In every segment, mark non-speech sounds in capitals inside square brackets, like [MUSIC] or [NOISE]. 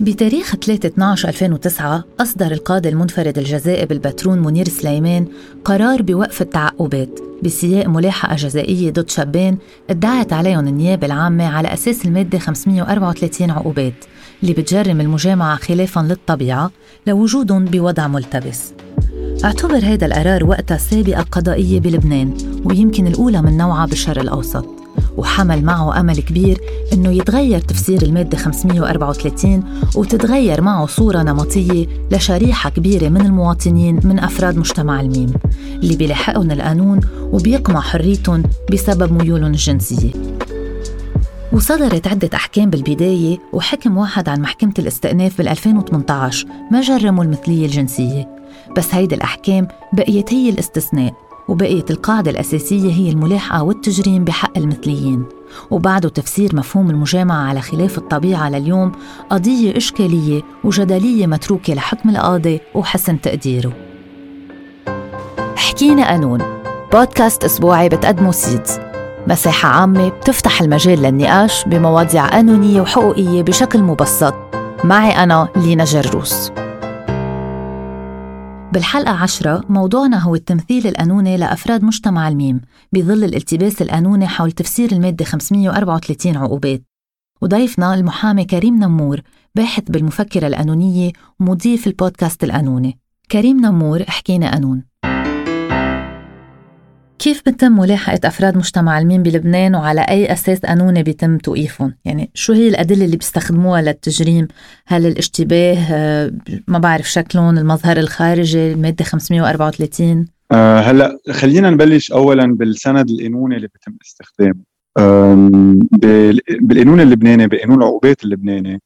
بتاريخ 3/12/2009 أصدر القاضي المنفرد الجزائي بالبترون منير سليمان قرار بوقف التعقبات بسياق ملاحقة جزائية ضد شابين ادعت عليهم النيابة العامة على أساس المادة 534 عقوبات اللي بتجرم المجامعة خلافا للطبيعة لوجودهم بوضع ملتبس. اعتبر هذا القرار وقتها سابقة قضائية بلبنان ويمكن الأولى من نوعها بالشرق الأوسط. وحمل معه أمل كبير إنه يتغير تفسير المادة 534 وتتغير معه صورة نمطية لشريحة كبيرة من المواطنين من أفراد مجتمع الميم اللي بيلاحقهم القانون وبيقمع حريتهم بسبب ميولهم الجنسية. وصدرت عدة أحكام بالبداية وحكم واحد عن محكمة الاستئناف بال 2018 ما جرموا المثلية الجنسية بس هيدي الأحكام بقيت هي الاستثناء. وبقيت القاعدة الأساسية هي الملاحقة والتجريم بحق المثليين. وبعده تفسير مفهوم المجامعة على خلاف الطبيعة لليوم قضية إشكالية وجدلية متروكة لحكم القاضي وحسن تقديره. حكينا قانون. بودكاست أسبوعي بتقدمه سيدز. مساحة عامة بتفتح المجال للنقاش بمواضيع قانونية وحقوقية بشكل مبسط. معي أنا لينا جروس. بالحلقة عشرة موضوعنا هو التمثيل القانوني لأفراد مجتمع الميم بظل الالتباس القانوني حول تفسير المادة 534 عقوبات. وضيفنا المحامي كريم نمور باحث بالمفكرة القانونية ومضيف البودكاست القانوني كريم نمور حكينا قانون كيف بتم ملاحقة أفراد مجتمع الميم بلبنان وعلى أي أساس قانوني بيتم توقيفهم؟ يعني شو هي الأدلة اللي بيستخدموها للتجريم؟ هل الاشتباه آه، ما بعرف شكلهم المظهر الخارجي المادة 534 أه هلأ خلينا نبلش اولا بالسند القانوني اللي بيتم استخدامه بالقانون اللبناني بقانون العقوبات اللبناني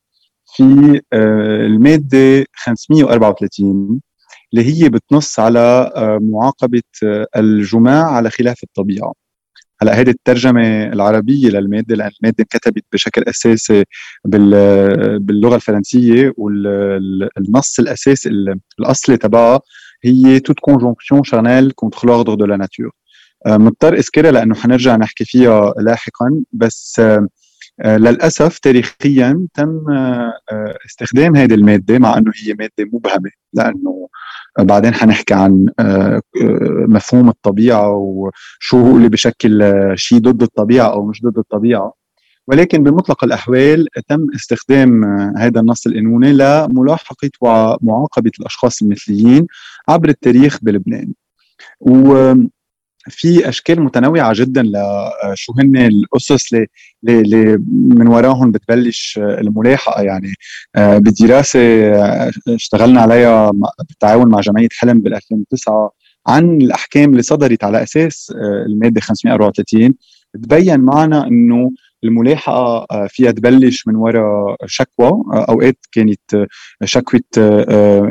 في أه المادة 534 اللي هي بتنص على آه، معاقبة آه، الجماع على خلاف الطبيعة. هلا هذه الترجمة العربية للمادة لأن المادة انكتبت بشكل أساسي باللغة الفرنسية والنص الأساسي الأصلي تبعها هي toute conjonction charnelle contre l'ordre de la nature مضطر اذكرها لأنه حنرجع نحكي فيها لاحقا بس آه، للأسف تاريخيا تم استخدام هذه المادة مع أنه هي مادة مبهمة لأنه بعدين حنحكي عن آه، آه، مفهوم الطبيعة وشو هو اللي بشكل آه، شيء ضد الطبيعة أو مش ضد الطبيعة ولكن بمطلق الأحوال تم استخدام هذا النص القانوني لملاحقة ومعاقبه الأشخاص المثليين عبر التاريخ بلبنان. في أشكال متنوعة جدا لشو هن الأسس اللي من وراهم بتبلش الملاحقة. يعني آه، بدراسة آه، اشتغلنا عليها بالتعاون مع جمعية حلم بال 2009 عن الأحكام اللي صدرت على أساس آه، المادة 534 تبين معنا إنه الملاحقة فيها تبلش من وراء شكوى. أوقات كانت شكوى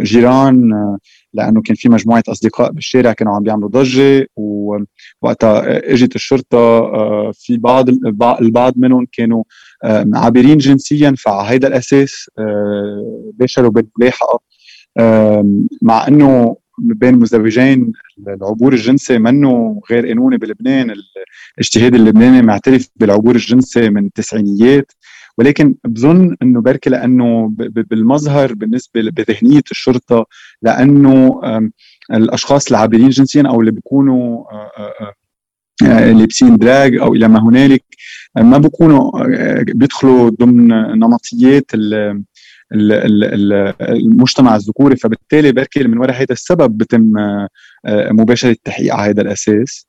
جيران لأنه كان في مجموعة أصدقاء بالشارع كانوا عم بيعملوا ضجة ووقتها إجت الشرطة آه، في بعض البعض منهم كانوا آه، عابرين جنسيا فعلى هذا الأساس آه، باشروا بالملاحقة. مع إنه بين مزدوجين العبور الجنسي منه غير قانوني بلبنان الاجتهاد اللبناني معترف بالعبور الجنسي من التسعينيات. ولكن بظن إنه بركي لأنه بالمظهر بالنسبة بذهنية الشرطة لأنه الأشخاص العابرين جنسيا أو اللي بيكونوا لابسين دراج أو إلى ما هنالك ما بيكونوا بيدخلوا ضمن نمطيات المجتمع الذكوري فبالتالي بركي من وراء هذا السبب بتم مباشرة التحقيق على هذا الأساس.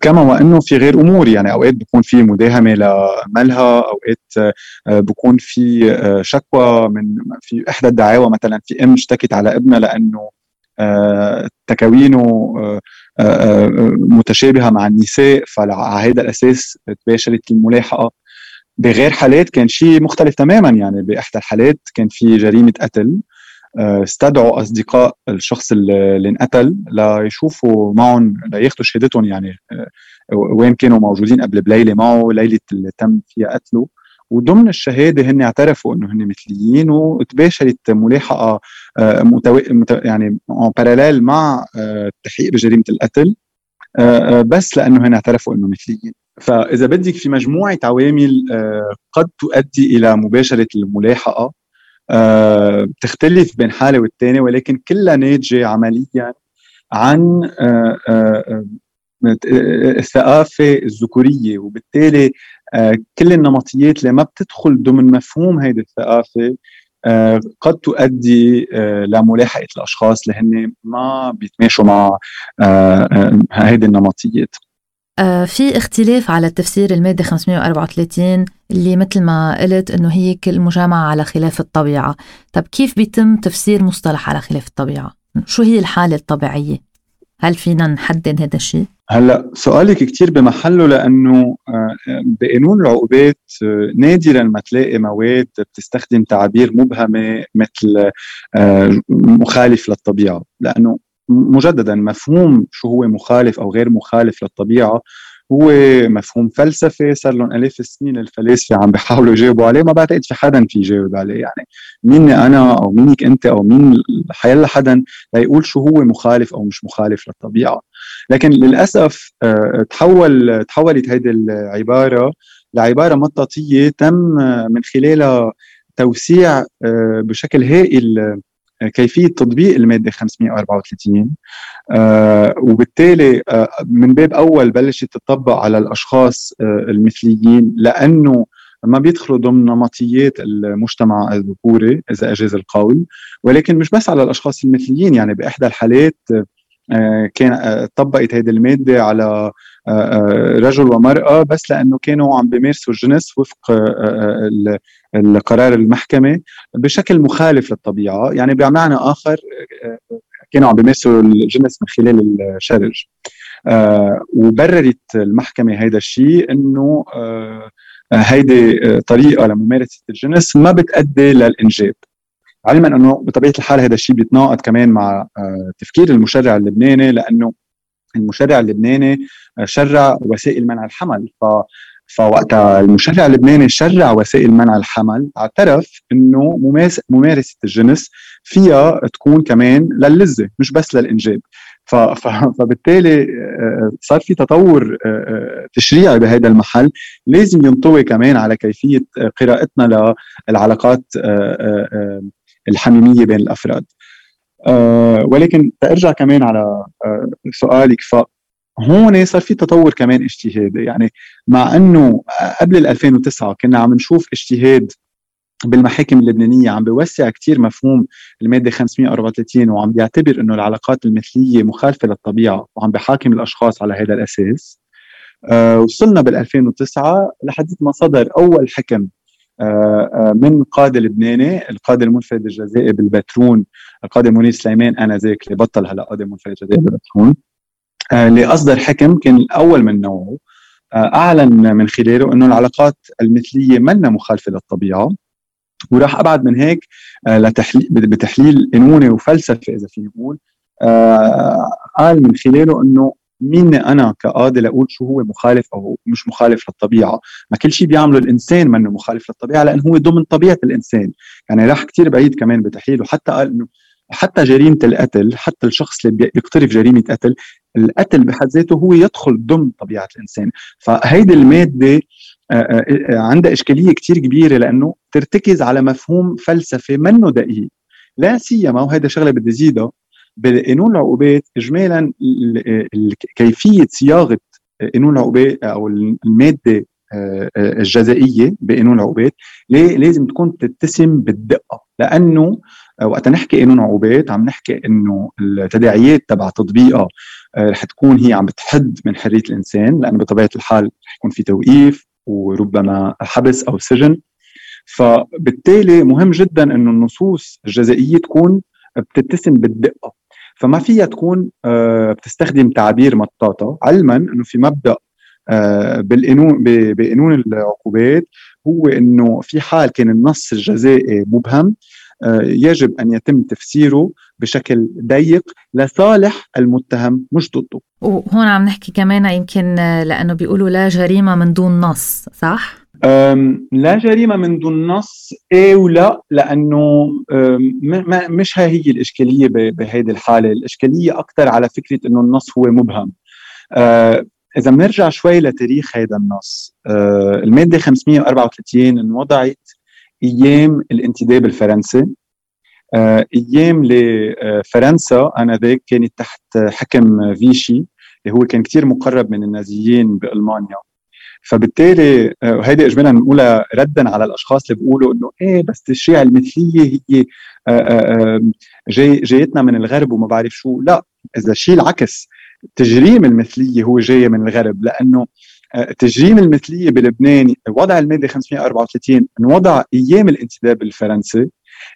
كما وأنه في غير أمور يعني أوقات بكون في مداهمة لمالها أوقات آه، بكون في آه، شكوى من في إحدى الدعاوى مثلا في أم اشتكت على ابنها لأنه آه، تكوينه متشابهة مع النساء فعلى هذا الأساس تباشرت الملاحقة. بغير حالات كان شيء مختلف تماما يعني بأحدى الحالات كان في جريمة قتل. استدعوا أصدقاء الشخص اللي انقتل ليشوفوا معهم لياخذوا شهادتهم يعني آه، وين كانوا موجودين قبل بليلة معه ليلة اللي تم فيها قتله. وضمن الشهادة هن اعترفوا إنه هن مثليين وتباشرت ملاحقة آه، متو... يعني اون باراليل مع آه، التحقيق بجريمة القتل. بس لأنه هن اعترفوا إنه مثليين. فإذا بدك في مجموعة عوامل قد تؤدي إلى مباشرة الملاحقة بتختلف بين حالة والتانية ولكن كلها ناتجة عمليا عن الثقافة الذكورية. وبالتالي كل النمطيات اللي ما بتدخل ضمن مفهوم هيدي الثقافة آه، قد تؤدي آه، لملاحقه الأشخاص اللي هن ما بيتماشوا مع آه، هيدي النمطيات. في اختلاف على تفسير المادة 534 اللي مثل ما قلت إنه هي كل مجامعة على خلاف الطبيعة طب كيف بيتم تفسير مصطلح على خلاف الطبيعة؟ شو هي الحالة الطبيعية؟ هل فينا نحدد هذا الشيء؟ هلأ سؤالك كثير بمحله لأنه آه، بقانون العقوبات آه، نادرا ما تلاقي مواد بتستخدم تعابير مبهمة مثل آه، مخالف للطبيعة لأنه مجددا مفهوم شو هو مخالف أو غير مخالف للطبيعة هو مفهوم فلسفي صار لهم ألاف السنين الفلاسفة عم بيحاولوا يجاوبوا عليه ما بعتقد في حدا في يجاوب عليه. يعني ميني أنا أو مينك أنت أو مين حيلا حدا ليقول شو هو مخالف أو مش مخالف للطبيعة. لكن للأسف آه، تحول تحولت هيدي العبارة لعبارة مطاطية تم من خلالها توسيع آه، بشكل هائل كيفية تطبيق المادة 534 آه وبالتالي آه من باب أول بلشت تطبق على الأشخاص آه المثليين لأنه ما بيدخلوا ضمن نمطيات المجتمع الذكوري إذا أجاز القول ولكن مش بس على الأشخاص المثليين يعني بإحدى الحالات آه، كان آه، طبقت هيدي المادة على رجل ومرأة بس لأنه كانوا عم بيمارسوا الجنس وفق القرار المحكمة بشكل مخالف للطبيعة. يعني بمعنى آخر كانوا عم بيمارسوا الجنس من خلال الشرج. وبررت المحكمة هيدا الشيء إنه هيدي طريقة لممارسة الجنس ما بتؤدي للإنجاب. علما إنه بطبيعة الحال هذا الشيء بيتناقض كمان مع آه، تفكير المشرع اللبناني لأنه المشرع اللبناني آه، شرع وسائل منع الحمل. ف فوقتها المشرع اللبناني شرع وسائل منع الحمل اعترف إنه ممارسة الجنس فيها تكون كمان للذة مش بس للإنجاب. فبالتالي آه، صار في تطور تشريعي بهذا المحل. لازم ينطوي كمان على كيفية قراءتنا للعلاقات الحميمية بين الأفراد. أه ولكن ترجع كمان على أه سؤالك فهون صار في تطور كمان اجتهادي يعني مع إنه قبل 2009 كنا عم نشوف اجتهاد بالمحاكم اللبنانية عم بيوسع كثير مفهوم المادة 534 وعم بيعتبر إنه العلاقات المثلية مخالفة للطبيعة وعم بحاكم الأشخاص على هذا الأساس. أه وصلنا بال 2009 لحد ما صدر أول حكم آه، آه، من قاضي لبناني القاضي المنفرد الجزائي بالبترون القاضي منير سليمان آنذاك اللي بطل هلا قاضي منفرد جزائي بالبترون آه، اللي اصدر حكم كان الأول من نوعه. أعلن من خلاله إنه العلاقات المثلية منا مخالفة للطبيعة. وراح أبعد من هيك لتحليل بتحليل قانوني وفلسفي إذا فينا نقول. قال من خلاله إنه مين أنا كقاضي لأقول شو هو مخالف أو مش مخالف للطبيعة؟ ما كل شيء بيعمله الإنسان منه مخالف للطبيعة لأنه هو ضمن طبيعة الإنسان. يعني راح كثير بعيد كمان بتحليل وحتى قال إنه حتى جريمة القتل حتى الشخص اللي بيقترف جريمة قتل القتل بحد ذاته هو يدخل ضمن طبيعة الإنسان. فهيدي المادة عندها إشكالية كثير كبيرة لأنه ترتكز على مفهوم فلسفي منه دقيق. لا سيما وهذا شغلة بدي زيدها بقانون العقوبات اجمالا كيفية صياغة قانون العقوبات أو المادة آه، آه، الجزائية بقانون العقوبات لازم تكون تتسم بالدقة. لأنه وقت نحكي قانون عقوبات عم نحكي إنه التداعيات تبع تطبيقها آه، رح تكون هي عم بتحد من حرية الإنسان لأنه بطبيعة الحال رح يكون في توقيف وربما حبس أو سجن. فبالتالي مهم جدا إنه النصوص الجزائية تكون بتتسم بالدقة. فما فيها تكون آه، بتستخدم تعابير مطاطة. علما إنه في مبدأ آه، بالقانون بقانون العقوبات هو إنه في حال كان النص الجزائي مبهم آه، يجب أن يتم تفسيره بشكل ضيق لصالح المتهم مش ضده. وهون عم نحكي كمان يمكن لأنه بيقولوا لا جريمة من دون نص صح؟ لا جريمة من دون نص إيه ولا؟ لأنه مش هاي هي الإشكالية بهيدي الحالة. الإشكالية أكثر على فكرة أنه النص هو مبهم. أه، إذا بنرجع شوي لتاريخ هذا النص. أه، المادة 534 انوضعت أيام الانتداب الفرنسي. آه، أيام اللي فرنسا انذاك كانت تحت حكم فيشي اللي هو كان كثير مقرب من النازيين بألمانيا. فبالتالي وهيدي اجمالا نقولها ردا على الأشخاص اللي بيقولوا إنه إيه بس تشريع المثلية هي جاي جايتنا من الغرب وما بعرف شو. لا إذا شيء العكس تجريم المثلية هو جاي من الغرب لأنه تجريم المثلية بلبنان وضع الماده 534 انوضع أيام الانتداب الفرنسي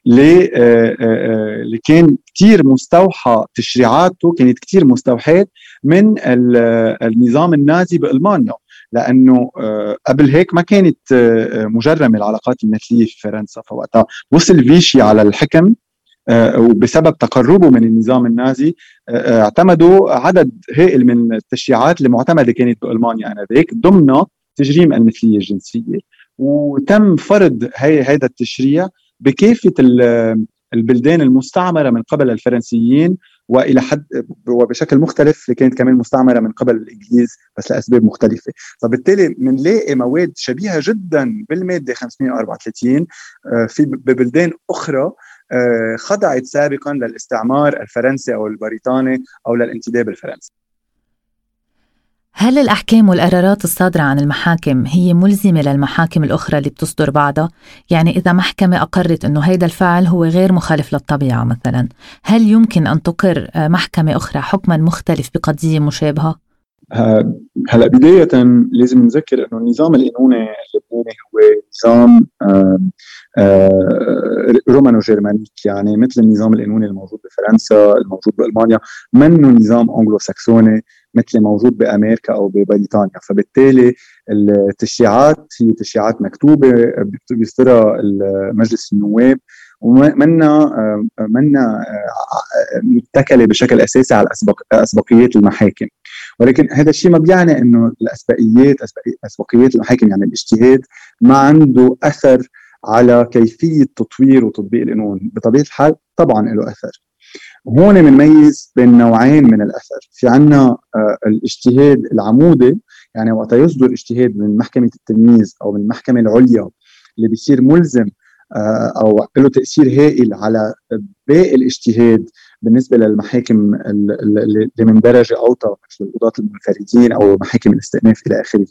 اللي اللي كان كثير مستوحى تشريعاته كانت كثير مستوحاة من النظام النازي بألمانيا. لأنه قبل هيك ما كانت مجرمة العلاقات المثلية في فرنسا فوقتها وصل فيشي على الحكم وبسبب تقربه من النظام النازي اعتمدوا عدد هائل من التشريعات المعتمده كانت بألمانيا آنذاك ضمنها تجريم المثلية الجنسية. وتم فرض هي هذا التشريع بكافة البلدان المستعمرة من قبل الفرنسيين وإلى حد وبشكل مختلف اللي كانت كمان مستعمره من قبل الإنجليز بس لأسباب مختلفة، فبالتالي بنلاقي مواد شبيهة جدا بالمادة 534 في ببلدان أخرى خضعت سابقا للاستعمار الفرنسي أو البريطاني أو للانتداب الفرنسي. هل الأحكام والقرارات الصادرة عن المحاكم هي ملزمة للمحاكم الأخرى اللي بتصدر بعدها؟ يعني إذا محكمة أقرت أنه هيدا الفعل هو غير مخالف للطبيعة مثلا هل يمكن أن تقر محكمة أخرى حكما مختلف بقضية مشابهة؟ هلأ بداية لازم نذكر إنه النظام القانوني اللبناني هو نظام romano-germanique يعني مثل النظام القانوني الموجود بفرنسا الموجود بألمانيا منه نظام أنجلو ساكسوني مثل موجود بأمريكا أو ببريطانيا. فبالتالي التشريعات هي تشريعات مكتوبة بيصدرها مجلس النواب ومنا منا متكلة بشكل أساسي على أسبقيات المحاكم. ولكن هذا الشيء ما بيعني إنه الأسبقيات أسبقيات المحاكم يعني الاجتهاد ما عنده أثر على كيفية تطوير وتطبيق القانون. بطبيعة الحال طبعا له أثر. هون بنميز بين نوعين من الأثر. في عنا آه الاجتهاد العمودي يعني وقت يصدر اجتهاد من محكمة التمييز أو من المحكمة العليا اللي بيصير ملزم آه أو له تأثير هائل على باقي الاجتهاد بالنسبة للمحاكم اللي من درجة أوطى مثل القضاة المنفردين أو محاكم الاستئناف إلى آخره.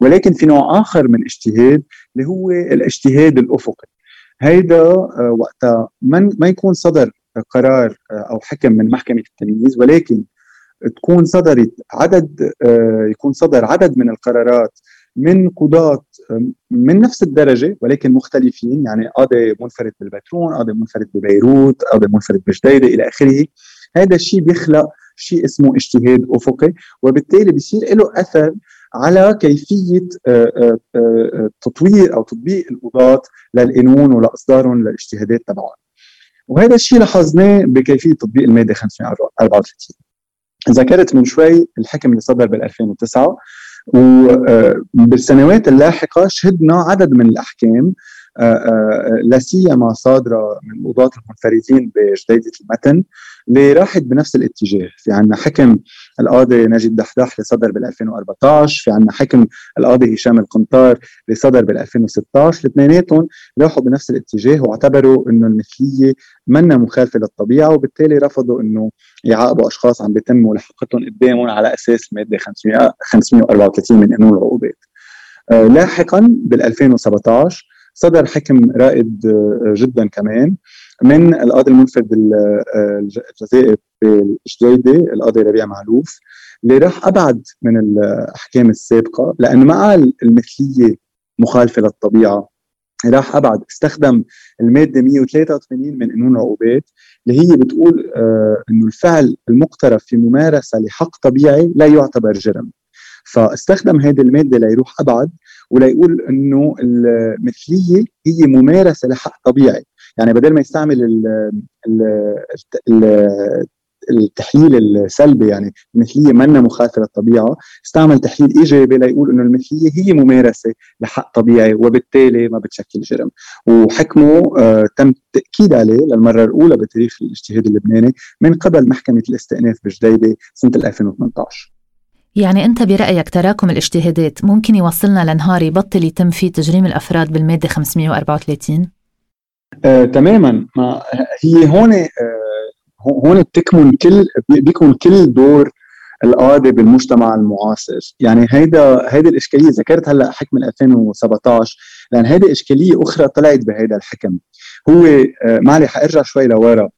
ولكن في نوع آخر من اجتهاد اللي هو الاجتهاد الأفقي. هيدا وقتها ما يكون صدر قرار أو حكم من محكمة التمييز ولكن تكون صدرت عدد يكون صدر عدد من القرارات من قضاة من نفس الدرجة ولكن مختلفين يعني قاضي منفرد بالبترون قاضي منفرد ببيروت قاضي منفرد بجديدة إلى آخره. هذا الشيء بيخلق شيء اسمه اجتهاد أفقي وبالتالي بيصير له أثر على كيفية تطوير أو تطبيق القضاة للقانون ولإصدارهم للاجتهادات تبعهم. وهذا الشيء لاحظناه بكيفية تطبيق المادة 534 ذكرت من شوي الحكم اللي صدر بال 2009 وبالسنوات اللاحقة شهدنا عدد من الأحكام لا سيما صادرة من قضاة المنفردين بجديدة المتن اللي راحت بنفس الاتجاه، في عنا حكم القاضي نجيب دحدح اللي صدر بال 2014 في عنا حكم القاضي هشام القنطار اللي صدر بال 2016 الاثنيناتهم راحوا بنفس الاتجاه واعتبروا إنه المثلية منا مخالفة للطبيعة وبالتالي رفضوا إنه يعاقبوا أشخاص عم بيتم ملاحقتهم قدامهم على أساس الماده 534 من قانون العقوبات. آه لاحقا بال 2017 صدر حكم رائد جدا كمان من القاضي المنفرد الجزائري بالجديدة القاضي ربيع معلوف اللي راح أبعد من الأحكام السابقة لأنه ما قال المثلية مخالفة للطبيعة. راح أبعد استخدم المادة 183 من قانون العقوبات اللي هي بتقول آه إنه الفعل المقترف في ممارسة لحق طبيعي لا يعتبر جرم. فاستخدم هذه المادة ليروح أبعد وليقول إنه المثلية هي ممارسة لحق طبيعي. يعني بدل ما يستعمل ال ال ال التحليل السلبي يعني المثلية منا مخالفه للطبيعه استعمل تحليل إيجابي ليقول إنه المثلية هي ممارسة لحق طبيعي وبالتالي ما بتشكل جرم. وحكمه آه تم التأكيد عليه للمرة الأولى بتاريخ الاجتهاد اللبناني من قبل محكمة الاستئناف بجديدة سنة 2018 يعني أنت برأيك تراكم الاجتهادات ممكن يوصلنا لنهار يبطل يتم فيه تجريم الأفراد بالمادة 534 آه، تماما. ما هي هون آه، هون بتكمن كل بيكمن كل دور القاضي بالمجتمع المعاصر يعني هيدا هيدي الإشكالية ذكرت هلأ حكم 2017 لأن هيدي إشكالية أخرى طلعت بهيدا الحكم. هو آه، معلي حأرجع شوي لورا.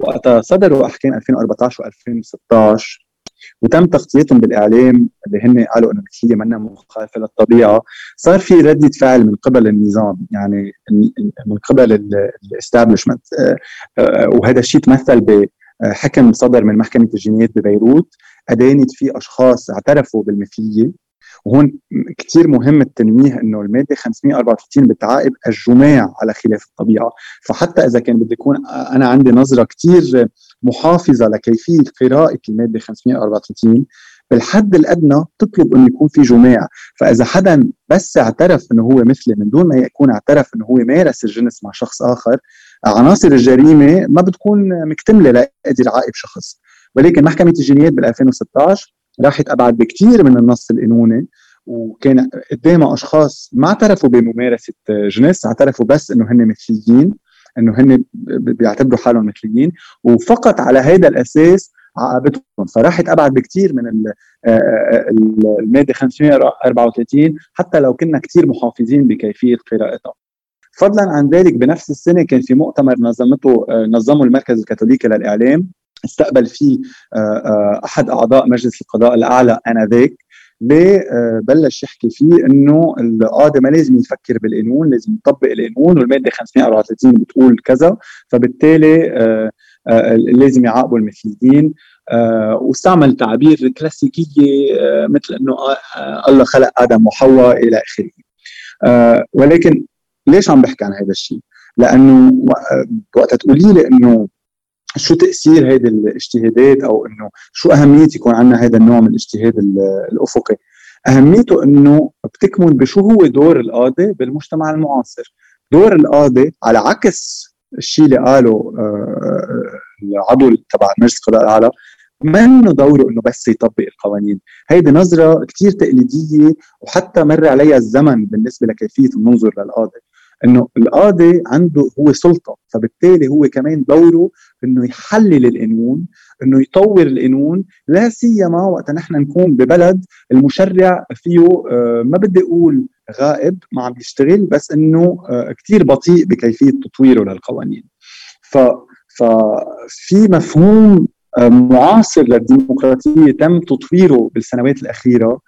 وقتها صدروا احكام 2014 و2016 وتم تغطيتهم بالإعلام اللي هن قالوا إنه هي منا مخالفه للطبيعة. صار في ردة فعل من قبل النظام يعني من قبل الاستابلشمنت آه، آه، وهذا الشيء تمثل بحكم صدر من محكمة الجنايات ببيروت. أدانت فيه أشخاص اعترفوا بالمثلية. وهون كثير مهم التنويه إنه المادة 534 بتعاقب الجماع على خلاف الطبيعة. فحتى إذا كان بدي يكون أنا عندي نظرة كثير محافظة لكيفية قراءة المادة 534 بالحد الأدنى تطلب إنه يكون في جماع. فإذا حدا بس اعترف إنه هو مثلي من دون ما يكون اعترف إنه هو مارس الجنس مع شخص آخر عناصر الجريمة ما بتكون مكتملة لقدر عائب شخص. ولكن محكمة الجنايات بال 2016 راحت ابعد بكثير من النص القانوني وكان قدامها أشخاص ما اعترفوا بممارسة جنس اعترفوا بس إنه هن مثليين إنه هن بيعتبروا حالهم مثليين وفقط على هذا الأساس عاقبتهم فراحت ابعد بكثير من المادة 534 حتى لو كنا كثير محافظين بكيفية قراءتها. فضلا عن ذلك بنفس السنة كان في مؤتمر نظمته نظمه المركز الكاثوليكي للإعلام. أستقبل فيه أحد أعضاء مجلس القضاء الأعلى آنذاك. ليه؟ بلش يحكي فيه إنه القاضي ما لازم يفكر بالقانون لازم يطبق القانون والمادة 534 بتقول كذا. فبالتالي لازم يعاقبوا المثليين. واستعمل تعابير كلاسيكية مثل إنه الله خلق آدم وحواء إلى آخره. ولكن ليش عم بحكي عن هذا الشيء؟ لأنه وقت تقولي لي إنه شو تأثير هيدي الاجتهادات أو إنه شو أهمية يكون عندنا هذا النوع من الاجتهاد الأفقي؟ أهميته إنه بتكمن بشو هو دور القاضي بالمجتمع المعاصر. دور القاضي على عكس الشيء اللي قاله آه، العضو تبع مجلس القضاء الأعلى منه دوره إنه بس يطبق القوانين. هيدي نظرة كثير تقليدية وحتى مر عليها الزمن بالنسبة لكيفية المنظر للقاضي. إنه القاضي عنده هو سلطة فبالتالي هو كمان دوره إنه يحلل القانون إنه يطور القانون لا سيما وقت نحن نكون ببلد المشرع فيه آه، ما بدي أقول غائب ما عم بيشتغل بس إنه آه، كثير بطيء بكيفية تطويره للقوانين. ف ففي مفهوم آه، معاصر للديمقراطية تم تطويره بالسنوات الأخيرة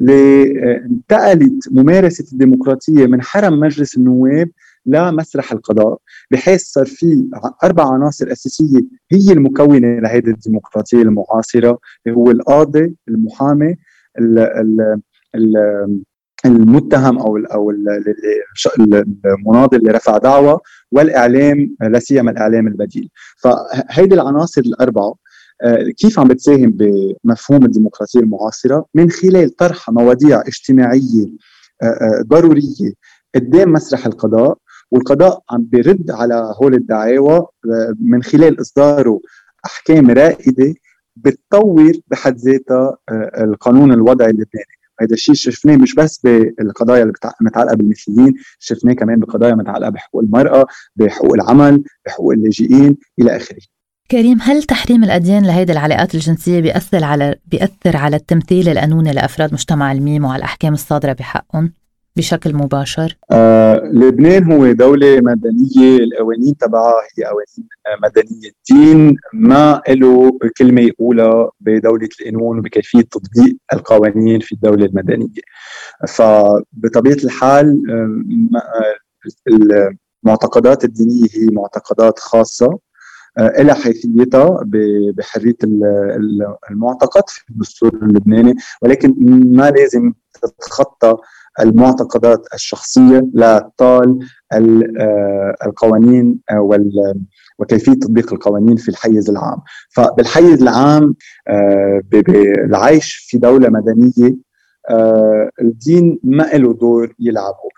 انتقلت ممارسة الديمقراطية من حرم مجلس النواب لمسرح القضاء بحيث صار في أربع عناصر أساسية هي المكونة لهذه الديمقراطية المعاصرة اللي هو القاضي المحامي ال ال ال المتهم أو أو المناضل اللي رفع دعوة والإعلام لا سيما الإعلام البديل. فهيدي العناصر الأربعة كيف عم بتساهم بمفهوم الديمقراطية المعاصرة؟ من خلال طرح مواضيع اجتماعية آه، آه، ضرورية قدام مسرح القضاء والقضاء عم بيرد على هول الدعاوى من خلال إصداره أحكام رائدة بتطور بحد ذاتها القانون الوضعي اللبناني. هذا الشيء شفناه مش بس بالقضايا اللي متعلقة بالمثليين شفناه كمان بقضايا متعلقة بحقوق المرأة بحقوق العمل بحقوق اللاجئين إلى آخره. كريم هل تحريم الأديان لهيدي العلاقات الجنسية بيأثر على بيأثر على التمثيل القانوني لأفراد مجتمع الميم وعلى الأحكام الصادرة بحقهم بشكل مباشر؟ آه، لبنان هو دولة مدنية القوانين تبعها هي قوانين مدنية. الدين ما له كلمة يقولها بدولة القانون وبكيفية تطبيق القوانين في الدولة المدنية. فبطبيعة الحال آه، آه، المعتقدات الدينية هي معتقدات خاصة. آه، إلى حيثيتها بحرية المعتقد في الدستور اللبناني ولكن ما لازم تتخطى المعتقدات الشخصية لا طال آه، القوانين آه، وكيفية تطبيق القوانين في الحيز العام. فبالحيز العام العيش في دولة مدنية الدين ما له دور يلعبه.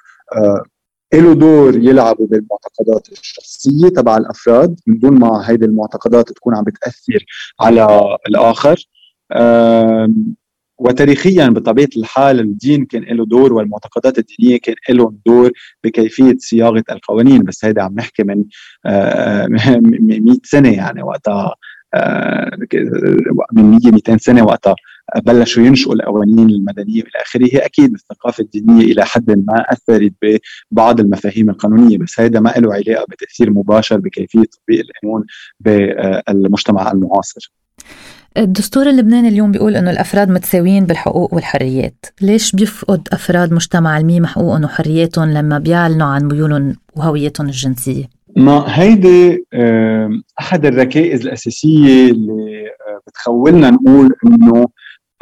له دور يلعبوا بالمعتقدات الشخصية تبع الأفراد. من دون ما هيدي المعتقدات تكون عم بتأثر على الآخر. وتاريخيا بطبيعة الحال الدين كان له دور والمعتقدات الدينية كان لهم دور بكيفية صياغة القوانين. بس هيدا عم نحكي من 100 [LAUGHS] سنة يعني وقتها من 100 200 سنة وقتها. بلشوا ينشئوا القوانين المدنية والى آخره. أكيد الثقافة الدينية إلى حد ما أثرت ببعض المفاهيم القانونية بس هذا ما له علاقة بتأثير مباشر بكيفية تطبيق القانون بالمجتمع المعاصر. الدستور اللبناني اليوم بيقول إنه الأفراد متساويين بالحقوق والحريات، ليش بيفقد أفراد مجتمع الميم حقوقهم وحرياتهم لما بيعلنوا عن ميولهم وهويتهم الجنسية؟ ما هيدي أحد الركائز الأساسية اللي آه، بتخولنا نقول إنه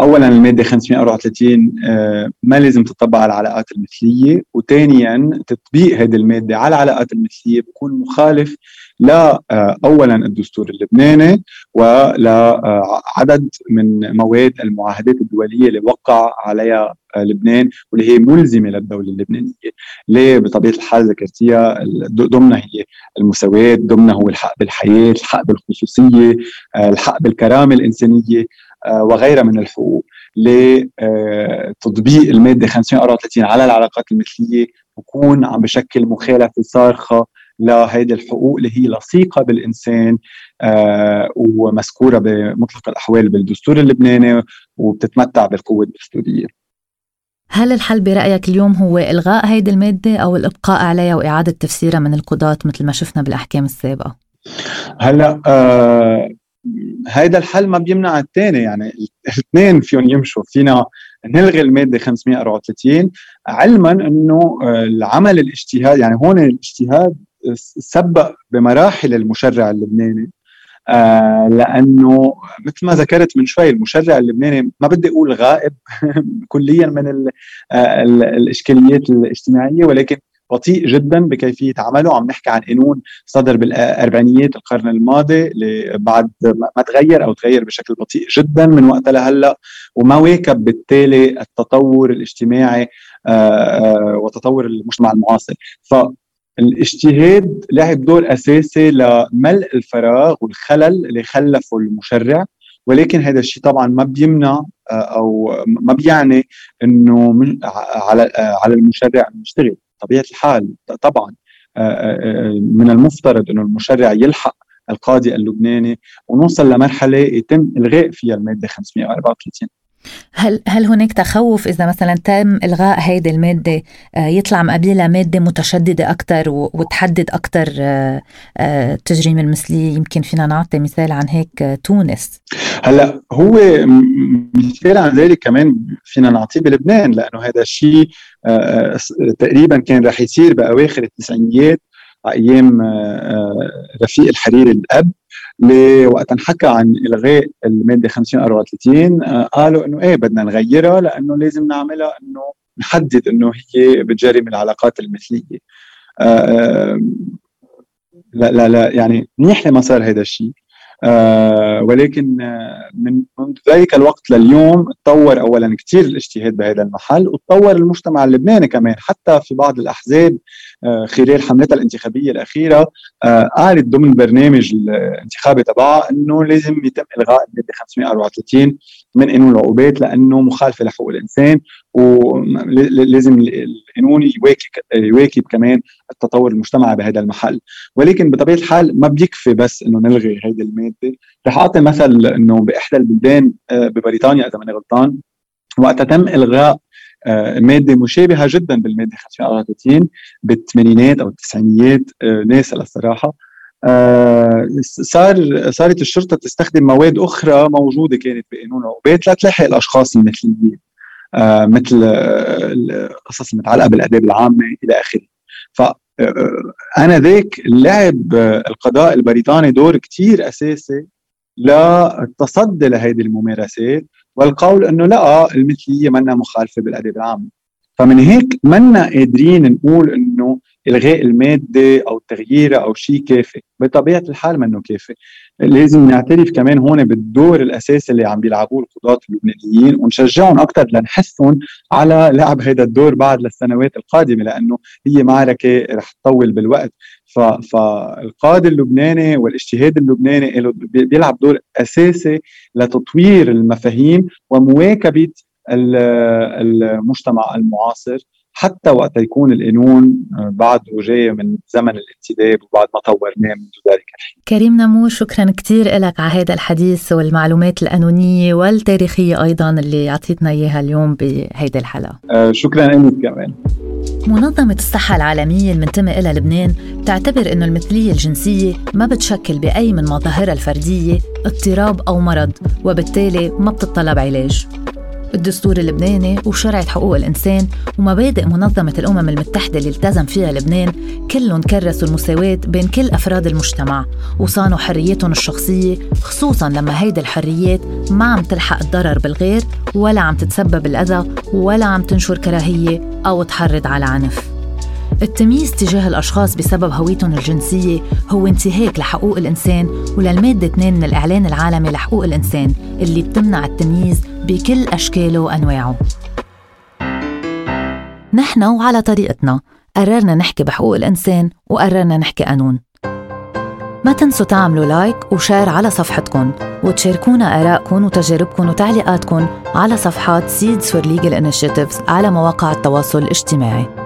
اولا المادة 534 آه، ما لازم تطبق على العلاقات المثلية وثانيا تطبيق هذه المادة على العلاقات المثلية بيكون مخالف لا آه، اولا الدستور اللبناني ولا عدد من مواد المعاهدات الدولية اللي وقع عليها لبنان واللي هي ملزمة للدولة اللبنانية. ليه؟ بطبيعة الحال ذكرتيها ضمنها هي المساواة ضمنها هو الحق بالحياة الحق بالخصوصية آه، الحق بالكرامة الإنسانية. آه، وغيرها من الحقوق لتطبيق المادة 534 على العلاقات المثلية بكون عم بشكل مخالفه صارخه لهيدي الحقوق اللي هي لصيقة بالإنسان آه ومذكوره بمطلق الأحوال بالدستور اللبناني وبتتمتع بالقوة الدستورية. هل الحل برأيك اليوم هو إلغاء هيدي المادة أو الإبقاء عليها وإعادة تفسيرها من القضاة مثل ما شفنا بالأحكام السابقة؟ هلأ آه هيدا الحل ما بيمنع الثاني يعني الاثنين فيهم يمشوا. فينا نلغي المادة 534 علما إنه آه، العمل الاجتهاد يعني هون الاجتهاد سبق بمراحل المشرع اللبناني. آه لأنه مثل ما ذكرت من شوي المشرع اللبناني ما بدي أقول غائب [LAUGHS] كليا من آه الإشكاليات الاجتماعية ولكن بطيء جدا بكيفية عمله. عم نحكي عن قانون صدر بالأربعينيات القرن الماضي اللي بعد ما تغير أو تغير بشكل بطيء جدا من وقتها لهلأ وما واكب بالتالي التطور الاجتماعي آه، آه، وتطور المجتمع المعاصر. ف الاجتهاد لعب دور اساسي لملء الفراغ والخلل اللي خلفه المشرع. ولكن هذا الشيء طبعا ما بيمنع آه، أو ما بيعني إنه على على المشرع يشتغل. طبيعة الحال طبعا آه، من المفترض إنه المشرع يلحق القاضي اللبناني ونوصل لمرحلة يتم إلغاء فيها المادة 534 هل هل هناك تخوف إذا مثلا تم إلغاء هيدي المادة آه، يطلع مقابلها مادة متشددة أكثر وتحدد أكثر التجريم آه، آه، المثلي يمكن فينا نعطي مثال عن هيك تونس. هلأ هو مثال عن ذلك كمان فينا نعطيه بلبنان لأنه هذا الشيء تقريبا كان رح يصير بأواخر التسعينيات أيام رفيق الحريري الأب. وقت انحكى عن إلغاء المادة 50 34 آه، قالوا إنه إيه بدنا نغيرها لأنه لازم نعملها إنه نحدد إنه هي بتجرم العلاقات المثلية. آه، لا لا لا يعني منيح لما صار هذا الشيء. ولكن من منذ ذلك الوقت لليوم تطور اولا كثير الاجتهاد بهذا المحل وتطور المجتمع اللبناني كمان حتى في بعض الأحزاب آه خلال حملتها الانتخابية الأخيرة آه قالت ضمن برنامج الانتخابي تبعها إنه لازم يتم إلغاء الماده 534 من قانون العقوبات لأنه مخالفة لحقوق الإنسان ولازم القانون يواكب يواكب كمان التطور المجتمعي بهذا المحل. ولكن بطبيعة الحال ما بيكفي بس إنه نلغي هيدي المادة. رح أعطي مثل إنه بإحدى البلدان آه، ببريطانيا إذا ماني غلطان وقتها تم إلغاء آه، مادة مشابهة جدا بالمادة 534 بالثمانينات أو التسعينيات آه، ناسا للصراحة. صار صارت الشرطة تستخدم مواد أخرى موجودة كانت بقانون العقوبات لتلاحق الأشخاص المثليين مثل القصص المتعلقه بالأداب العامة إلى آخره. ف أنا ذاك لعب القضاء البريطاني دور كتير أساسي للتصدي لهذه الممارسات والقول إنه لا المثلية منا مخالفة بالأداب العامة. فمن هيك منا قادرين نقول إنه الغاء المادة أو تغييرها أو شيء كافي. بطبيعة الحال منه كافي. لازم نعترف كمان هون بالدور الأساسي اللي عم بيلعبوه القضاة اللبنانيين ونشجعهم أكثر لنحثهم على لعب هذا الدور بعد للسنوات القادمة لأنه هي معركة رح تطول بالوقت. فالقاده اللبناني والاجتهاد اللبناني بيلعب دور أساسي لتطوير المفاهيم ومواكبة المجتمع المعاصر. حتى وقت يكون القانون آه، بعده جاي من زمن الانتداب وبعد ما طورناه منذ ذلك. كريم نمور شكرا كثير لك على هذا الحديث والمعلومات القانونية والتاريخية أيضا اللي أعطيتنا إياها اليوم بهيدي الحلقة. آه شكرا لك كمان. منظمة الصحة العالمية المنتمي إلى لبنان تعتبر أنه المثلية الجنسية ما بتشكل بأي من مظاهرها الفردية اضطراب أو مرض وبالتالي ما بتطلب علاج. الدستور اللبناني وشرعة حقوق الإنسان ومبادئ منظمة الأمم المتحدة اللي التزم فيها لبنان كلهم كرسوا المساواة بين كل أفراد المجتمع وصانوا حرياتهم الشخصية خصوصا لما هيدي الحريات ما عم تلحق الضرر بالغير ولا عم تتسبب الأذى ولا عم تنشر كراهية أو تحرض على عنف. التمييز تجاه الأشخاص بسبب هويتهم الجنسية هو انتهاك لحقوق الإنسان وللمادة 2 من الإعلان العالمي لحقوق الإنسان اللي بتمنع التمييز بكل أشكاله وأنواعه. نحن وعلى طريقتنا قررنا نحكي بحقوق الإنسان وقررنا نحكي قانون. ما تنسوا تعملوا like و share على صفحتكم وتشاركونا آرائكم وتجاربكم وتعليقاتكم على صفحات Seeds for Legal Initiatives على مواقع التواصل الاجتماعي.